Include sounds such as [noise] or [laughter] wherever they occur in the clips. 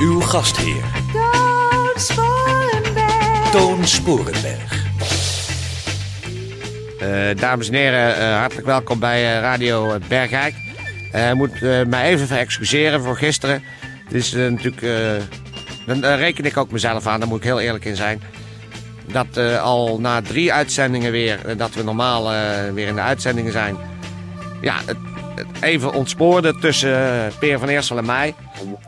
Uw gastheer, Toon Sporenberg. Toon Sporenberg. Eh, dames en heren, eh, hartelijk welkom bij eh, Radio Bergijk. Ik moet eh, mij even verexcuseren voor gisteren. Het is natuurlijk, eh, dan daar reken ik ook mezelf aan, daar moet ik heel eerlijk in zijn. Dat eh, al na drie uitzendingen weer, dat we normaal eh, weer in de uitzendingen zijn. Ja, het even ontspoorde tussen eh, Peer van Eersel en mij.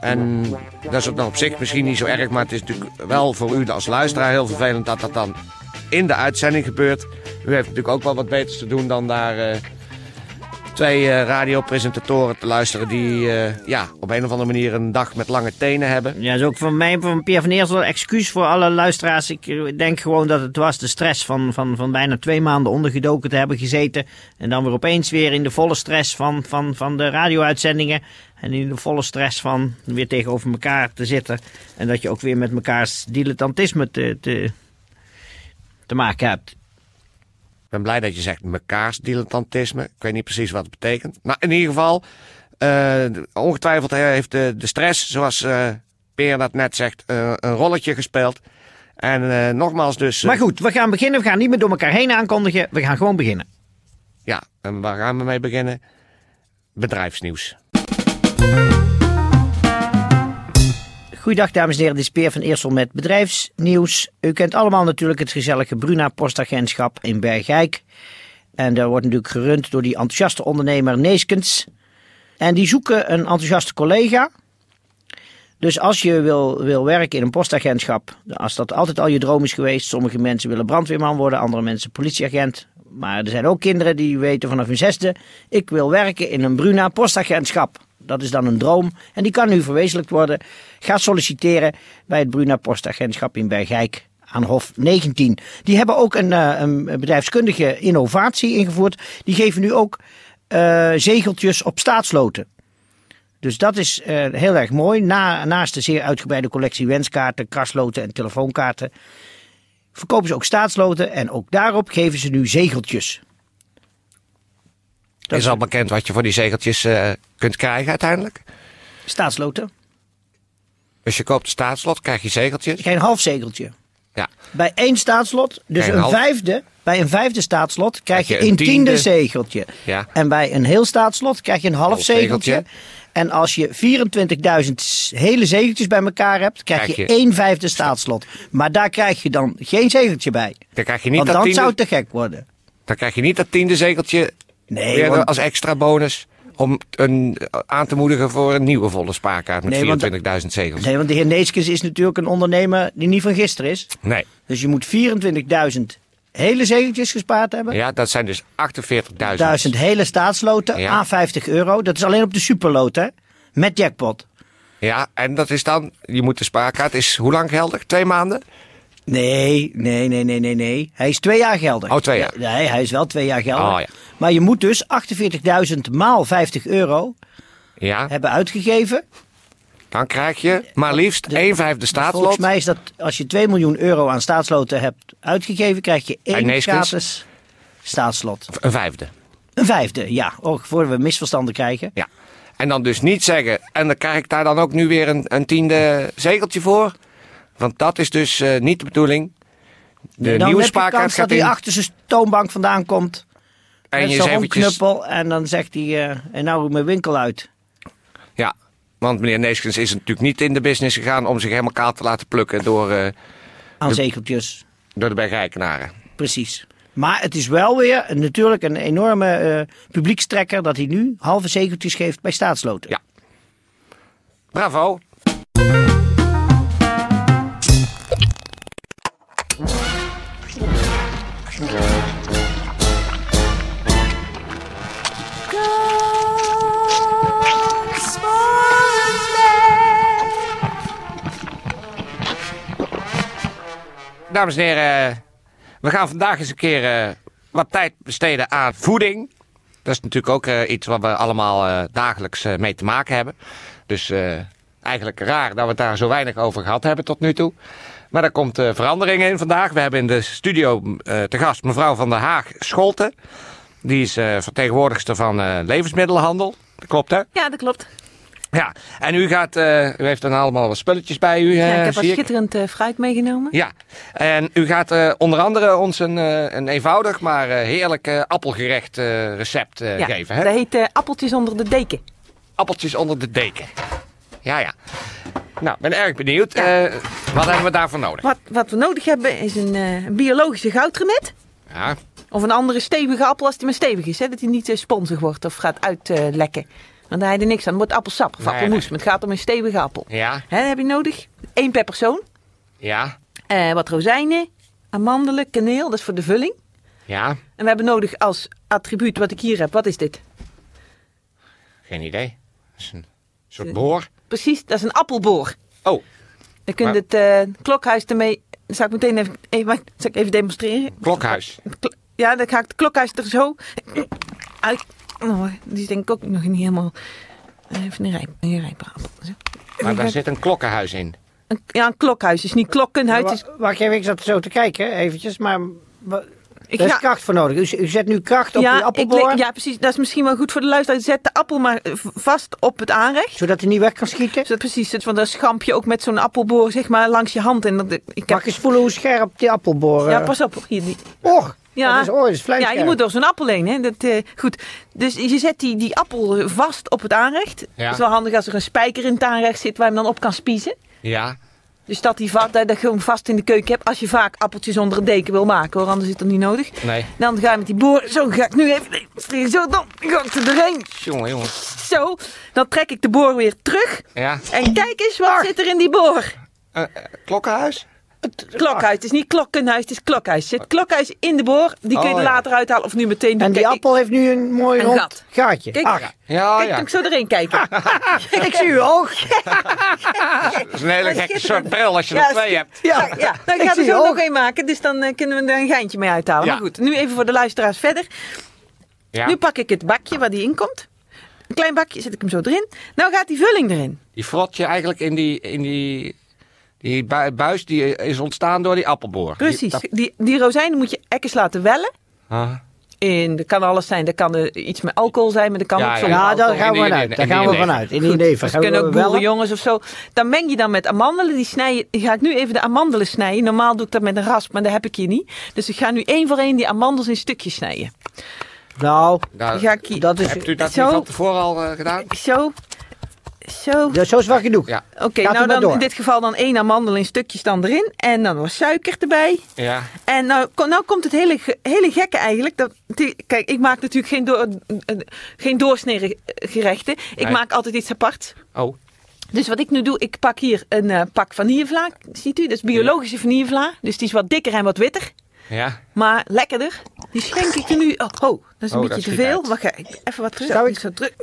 En dat is ook nog op zich misschien niet zo erg, maar het is natuurlijk wel voor u als luisteraar heel vervelend dat dat dan in de uitzending gebeurt. U heeft natuurlijk ook wel wat beters te doen dan daar eh, twee eh, radiopresentatoren te luisteren die eh, ja, op een of andere manier een dag met lange tenen hebben. Ja, is ook van mij, van Pierre van Eersel, excuus voor alle luisteraars. Ik eh, denk gewoon dat het was de stress van, van, van bijna twee maanden ondergedoken te hebben gezeten. En dan weer opeens weer in de volle stress van, van, van de radio-uitzendingen. En in de volle stress van weer tegenover elkaar te zitten. En dat je ook weer met mekaars dilettantisme te, te, te maken hebt. Ik ben blij dat je zegt mekaars dilettantisme. Ik weet niet precies wat het betekent. Nou, in ieder geval, eh, ongetwijfeld heeft de, de stress, zoals eh Peer dat net zegt, eh, een rolletje gespeeld. En nogmaals dus... Maar goed, we gaan beginnen. We gaan niet meer door elkaar heen aankondigen. We gaan gewoon beginnen. Ja, en waar gaan we mee beginnen? Bedrijfsnieuws. Goeiedag dames en heren, dit is Peer van Eersel met bedrijfsnieuws. U kent allemaal natuurlijk het gezellige Bruna postagentschap in Bergijk. En dat wordt natuurlijk gerund door die enthousiaste ondernemer Neeskens. En die zoeken een enthousiaste collega. Dus als je wil, wil werken in een postagentschap, als dat altijd al je droom is geweest. Sommige mensen willen brandweerman worden, andere mensen politieagent. Maar er zijn ook kinderen die weten vanaf hun zesde, ik wil werken in een Bruna postagentschap. Dat is dan een droom en die kan nu verwezenlijkt worden. Ga solliciteren bij het Bruna postagentschap in Bergijk aan Hof 19. Die hebben ook een, eh, een bedrijfskundige innovatie ingevoerd. Die geven nu ook eh, zegeltjes op staatsloten. Dus dat is eh, heel erg mooi. Na, naast de zeer uitgebreide collectie wenskaarten, krasloten en telefoonkaarten. Verkopen ze ook staatsloten en ook daarop geven ze nu zegeltjes. is al bekend wat je voor die zegeltjes eh, kunt krijgen uiteindelijk. Staatsloten. Dus je koopt een staatslot, krijg je zegeltjes. Je krijgt een half zegeltje. Ja, Bij één staatslot, dus een vijfde, bij een vijfde staatslot krijg je een een tiende tiende. zegeltje. Ja. En bij een heel staatslot krijg je een half Half zegeltje. zegeltje. En als je 24.000 hele zegeltjes bij elkaar hebt, krijg, Krijg je je- één vijfde staatslot. Maar daar krijg je dan geen zegeltje bij. dan krijg je niet, Want dat, dan tiende, zou het te gek worden. dan krijg je niet dat tiende zegeltje Nee, want- als extra bonus. Om een, aan te moedigen voor een nieuwe volle spaarkaart met Nee, want- 24.000 zegels. Nee, want de heer Neeskens is natuurlijk een ondernemer die niet van gisteren is. Nee. Dus je moet 24.000 hele zegeltjes gespaard hebben. Ja, dat zijn dus 48.000. 1000 hele staatsloten, Ja. aan 50 euro. Dat is alleen op de superloot, hè? Met jackpot. Ja, en dat is dan, je moet de spaarkaart, is hoe lang geldig? Twee maanden? Nee, nee, nee, nee, nee, nee. Hij is twee jaar geldig. Oh, twee jaar. Ja, Nee, hij is wel twee jaar geldig. Oh, ja. Maar je moet dus 48.000 maal 50 euro Ja, hebben uitgegeven. Dan krijg je maar liefst De- 1 vijfde Volgens staatslot. mij is dat als je 2 miljoen euro aan staatsloten hebt uitgegeven, krijg je één gratis staatslot. Een vijfde. Een vijfde, ja. Oh, voordat we misverstanden krijgen. Ja. En dan dus niet zeggen, en dan krijg ik daar dan ook nu weer een, een tiende zegeltje voor. Want dat is dus eh, niet de bedoeling. De dan nieuwe spaarkaart gaat dat hij achter zijn toonbank vandaan komt. En met je zo'n eventjes... knuppel. En dan zegt hij, eh, en nou mijn winkel uit. Ja, want meneer Neeskens is natuurlijk niet in de business gegaan om zich helemaal kaal te laten plukken door, eh, Aan door de Bergrijkenaren. Precies. Maar het is wel weer een- natuurlijk een enorme eh publiekstrekker dat hij nu halve zegeltjes geeft bij staatsloten. Ja. Bravo. Dames en heren, we gaan vandaag eens een keer eh, wat tijd besteden aan voeding. Dat is natuurlijk ook eh, iets wat we allemaal eh, dagelijks mee te maken hebben. Dus eigenlijk raar dat we het daar zo weinig over gehad hebben tot nu toe. Maar er komt verandering in vandaag. We hebben in de studio te gast mevrouw van der Haag Scholten. Die is vertegenwoordigster van levensmiddelenhandel. Dat klopt hè? Ja, dat klopt. Ja, en u gaat, eh, u heeft dan allemaal wat spulletjes bij u. Ja, eh, ik heb wat schitterend eh, fruit meegenomen. Ja, en u gaat onder andere ons een, een eenvoudig maar heerlijk appelgerecht recept Ja, geven. Hè? Dat heet appeltjes onder de deken. Appeltjes onder de deken. Ja, ja. Nou, ben erg benieuwd. Wat hebben we daarvoor nodig? Wat, wat we nodig hebben is een, een biologische goudremet. Ja, Of een andere stevige appel als die maar stevig is. Hè? Dat hij niet sponsig wordt of gaat uitlekken. Want daar heb je niks aan. Wordt appelsap of appelmoes. nee. Maar het gaat om een stevige appel. ja, Hè, heb je nodig. Eén per persoon. ja, Eh, wat rozijnen, amandelen, kaneel. Dat is voor de vulling. ja. En we hebben nodig als attribuut wat ik hier heb. Wat is dit? Geen idee. Dat is een soort boor. Precies, dat is een appelboor. Oh, Dan kun je Maar- het eh, klokhuis ermee... Dan zal ik meteen even, even, wacht, zal ik even demonstreren. klokhuis. Ja, dan ga ik het klokhuis er zo uit. Oh, die is denk ik ook nog niet helemaal... Even een rijp, een. Maar daar zit een klokkenhuis in. Een- Ja, een klokhuis is niet klokkenhuis. Is, Wa- Wacht even, ik zat zo te kijken, eventjes. Maar er is kracht voor nodig. U, u zet nu kracht op die ja, ik appelboor, ja, precies. Dat is misschien wel goed voor de luisteraar. Zet de appel maar eh, vast op het aanrecht. zodat hij niet weg kan schieten. Zodat precies, het van dat schampje ook met zo'n appelboor zeg maar langs je hand. En dat, ik heb, Mag ik eens voelen hoe scherp die appelboor... ja, eh, pas op. Hier, die, Och, Ja. dat is, oh, dat is vlees. Ja, je moet door zo'n appel heen. Hè? Dat, eh, goed. Dus je zet die, die appel vast op het aanrecht. Ja. Het is wel handig als er een spijker in het aanrecht zit waar je hem dan op kan spiezen. Ja, Dus dat die va- dat, dat je hem vast in de keuken hebt. Als je vaak appeltjes onder een deken wil maken hoor, anders is dat niet nodig. nee. Dan ga je met die boor. Zo ga ik nu even. nee, Zo dan ga ik er doorheen. Jongen, jongen. Zo. Dan trek ik de boor weer terug. Ja, En kijk eens wat zit er in die boor. eh, eh, Klokhuis. Het is niet klokkenhuis, het is klokhuis. Zit klokhuis in de boor. Die kun je Oh, er ja. later uithalen of nu meteen doen. En die Kijk, ik- appel heeft nu een mooi Een rond gat. gaatje. Kijk, Ach, Ja, Kijk, ja. kan ik zo erin kijken. [laughs] ik zie uw [laughs] oog. Dat is een hele gekke soort bril als je er Ja, twee hebt. Ja, ja. Nou, ik Ik ga er zo nog ook. een maken, dus dan eh, kunnen we er een geintje mee uithalen. Ja. Maar goed, nu even voor de luisteraars verder. Ja, Nu pak ik het bakje waar die in komt. Een klein bakje, zet ik hem zo erin. Nou gaat die vulling erin. die frot je eigenlijk in die, in die, die bui- buis die is ontstaan door die appelboor. Precies. Die, die rozijnen moet je ekkers laten wellen. Ah. En dat kan alles zijn. Dat kan er iets met alcohol zijn, maar dat kan Ja, ook ja. zonder Ja, alcohol. daar gaan we In vanuit. in Daar gaan we vanuit. In die neven. dus gaan kunnen ook wel- boerenjongens of zo. Dan meng je dan met amandelen. Die snij je, die ga ik nu even de amandelen snijden. Normaal doe ik dat met een rasp, maar dat heb ik hier niet. Dus ik ga nu één voor één die amandels in stukjes snijden. Nou, ga ik hier. dat is, hebt u dat Zo. niet van tevoren al eh, gedaan? Zo. Zo. is zo zwak genoeg. Ja. Oké, nou dan door. in dit geval dan één amandel in stukjes dan erin. En dan wat suiker erbij. Ja. En nou, nou komt het hele, hele gekke eigenlijk. Dat, kijk, ik maak natuurlijk geen, door, eh, geen doorsneden gerechten. Ik Nee. maak altijd iets apart. Oh, Dus wat ik nu doe, ik pak hier een eh, pak vanillevla. Ziet u? Dat is biologische vanillevla. Dus die is wat dikker en wat witter. ja. Maar lekkerder. Die schenk ik er nu. Oh, oh dat is een Oh, beetje te veel. Wacht, ik- even wat terug. Zou ik- Zo druk.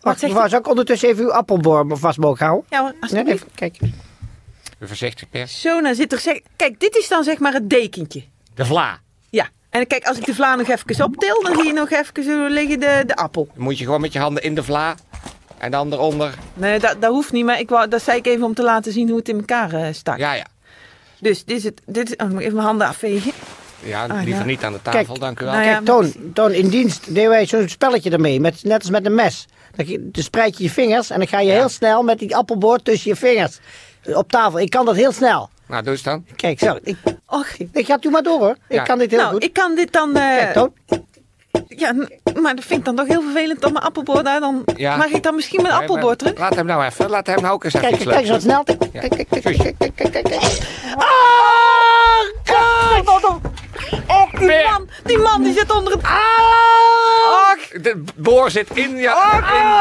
Wacht, mevrouw, zou ik ondertussen even uw appelboor vast mogen houden? Ja, hoor, Nee, alsjeblieft. even, kijk. Even voorzichtig, Per. Zo, nou zit er. zeg- Kijk, dit is dan zeg maar het dekentje. De vla. Ja. En kijk, als ik de vla nog even optil, dan zie je nog even zo liggen de, de appel. Dan moet je gewoon met je handen in de vla. En dan eronder. Nee, dat, dat hoeft niet, maar ik wou, dat zei ik even om te laten zien hoe het in elkaar eh, stak. Ja, ja. Dus dit is het. Dit is, oh, ik moet even mijn handen afvegen. Ja, Ah, liever ja. niet aan de tafel, Kijk. dank u wel. Nou ja, Kijk, Toon, Toon, in dienst deden wij zo'n spelletje ermee. Met, net als met een mes. Dan, spreid je je vingers en dan ga je heel snel met die appelboor tussen je vingers. Op tafel. Ik kan dat heel snel. Nou, doe eens dan. Kijk, zo. Ik, Och, ik ga het u maar door hoor. Ja. Ik kan dit heel nou, goed. ik kan dit dan. eh, Kijk, Toon. Ja, maar dat vind ik dan toch heel vervelend om mijn appelboor daar dan. Ja. Mag ik dan misschien mijn appelboor terug? Laat hem nou even. Laat hem nou ook eens even Kijk, kijk, kijk zo snel. Kijk, kijk, kijk, kijk, kijk, kijk, kijk, kijk. Och, die man, die man die zit onder het. Och, de boor zit in je,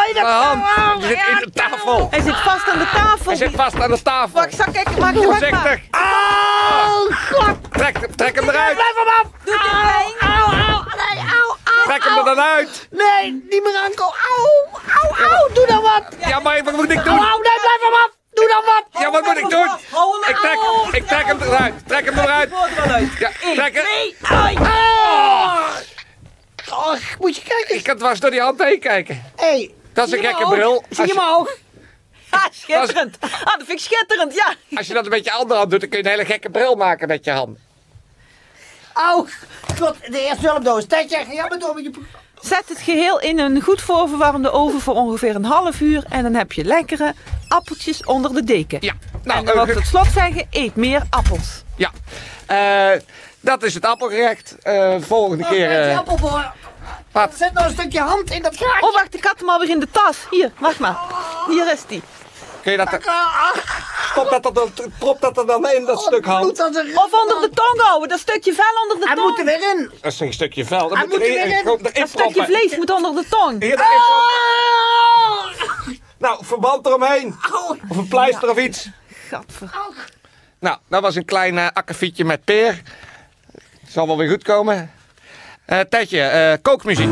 in de hand. Die zit in de tafel. Hij zit vast aan de tafel. Hij zit vast aan de tafel. Wacht, zal ik kijken, maak je wacht maar. Voorzichtig. Trek, trek hem eruit. Doe au, nee, au, au. Trek hem er dan uit. Nee, niet meer aankomen. Au, au, au. Doe dan wat. Ja, maar wat moet ik doen? Au, nee, blijf hem af. Doe dan wat. Ja, wat moet ik doen? Hem Ik trek, Ik trek hem eruit. Trek hem eruit. Wordt wel uit. Ja, trek hem. Nee, ai. Oh, moet je kijken. Ik kan dwars door die hand heen kijken. Hey, Dat is een gekke bril. Zie je mijn oog? Ah, schitterend. Ah, dat vind ik schitterend, ja. Als je dat een beetje andere hand doet, dan kun je een hele gekke bril maken met je hand. Auw. God, de eerste hulpdoos. Tetje, ga maar door met je... Zet het geheel in een goed voorverwarmde oven voor ongeveer een half uur. En dan heb je lekkere appeltjes onder de deken. Ja, en nou, dan wil ik tot slot zeggen, eet meer appels. ja. Eh, dat is het appelgerecht. Eh, volgende keer. Met die eh, appel voor. wat? Zet nou een stukje hand in dat gaatje. Oh, wacht, ik had hem alweer in de tas. Hier, wacht maar. Hier is die. Kun je dat er, Ah, stop dat er dan, prop dat er dan in, dat stuk hand. Of onder de tong houden, dat stukje vel onder de Hij tong. moet er weer in. Dat is een stukje vel. Dat Hij moet er weer in. Dat stukje vlees moet onder de tong. Hier, proppen. Nou, verband eromheen. Of een pleister of iets. Gadver. Nou, dat was een klein eh akkefietje met peer. Zal wel weer goed komen. Eh Tetje, eh, kookmuziek.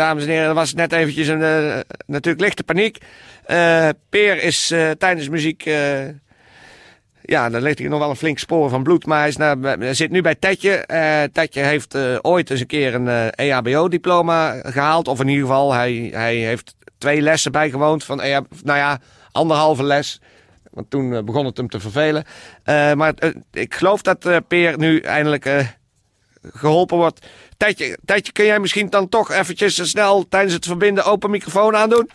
Dames en heren, er was net eventjes een eh, natuurlijk lichte paniek. Eh, Peer is eh, tijdens muziek... ja, dan ligt hij nog wel een flink spoor van bloed. Maar hij, is naar- zit nu bij Tetje. Tetje heeft ooit eens een keer een eh, EHBO-diploma gehaald. Of in ieder geval, hij, hij heeft twee lessen bijgewoond. Van EH, nou ja, anderhalve les. Want toen begon het hem te vervelen. Maar ik geloof dat Peer nu eindelijk geholpen wordt. Tijdje, tijdje, kun jij misschien dan toch eventjes snel tijdens het verbinden open microfoon aandoen?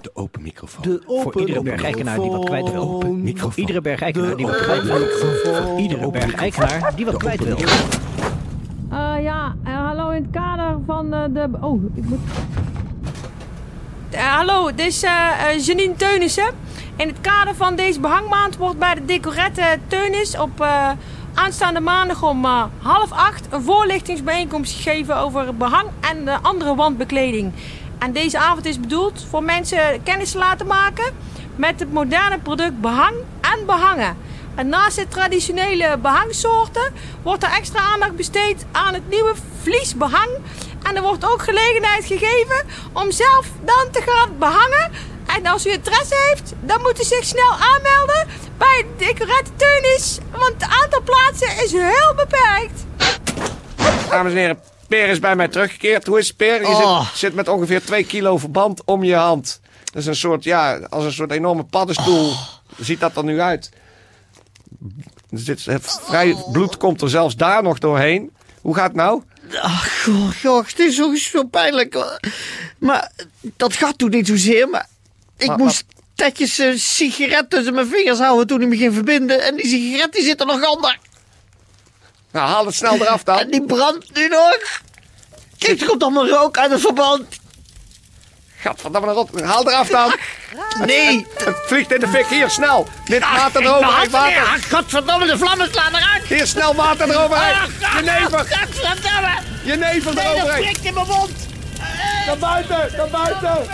De open microfoon. De Voor iedere bergijkenaar die wat kwijt wil. Open microfoon. Iedere bergijkenaar die wat kwijt wil. Voor iedere bergijkenaar die wat kwijt wil. Eh, ja, eh, hallo in het kader van eh, de. Oh, ik moet. Eh, hallo, dit is Janine Teunissen. In het kader van deze behangmaand wordt bij de Decorette Teunis op eh, aanstaande maandag om eh, half acht een voorlichtingsbijeenkomst gegeven over behang en de andere wandbekleding. En deze avond is bedoeld voor mensen kennis te laten maken met het moderne product behang en behangen. En naast de traditionele behangsoorten wordt er extra aandacht besteed aan het nieuwe vliesbehang. En er wordt ook gelegenheid gegeven om zelf dan te gaan behangen. En als u interesse heeft, dan moet u zich snel aanmelden bij Decorette Teunis. Want het aantal plaatsen is heel beperkt. Dames en heren, Peer is bij mij teruggekeerd. Hoe is het, Peer? Je Oh. zit, zit met ongeveer 2 kilo verband om je hand. Dat is een soort, ja, als een soort enorme paddenstoel. Oh. Ziet dat er nu uit? Er zit, het vrij bloed komt er zelfs daar nog doorheen. Hoe gaat het nou? Ach, goh, goh, het is zo, zo pijnlijk. Maar dat gaat toen niet zozeer. Maar ik Maar- moest tetjes een sigaret tussen mijn vingers houden toen hij me ging verbinden. En die sigaret die zit er nog onder. Nou, haal het snel eraf dan. En die brandt nu nog. Kijk, er komt allemaal rook uit het verband. Gadverdamme, rot. haal eraf dan. Nee. Het vliegt in de fik. Hier, snel. Dit water Ik erover. water, Godverdomme, de vlammen slaan eruit. Hier, snel water eroverheen. Jenever. Godverdomme. Jenever Nee, dat eroverheen. prikt in mijn mond. Naar buiten, naar buiten.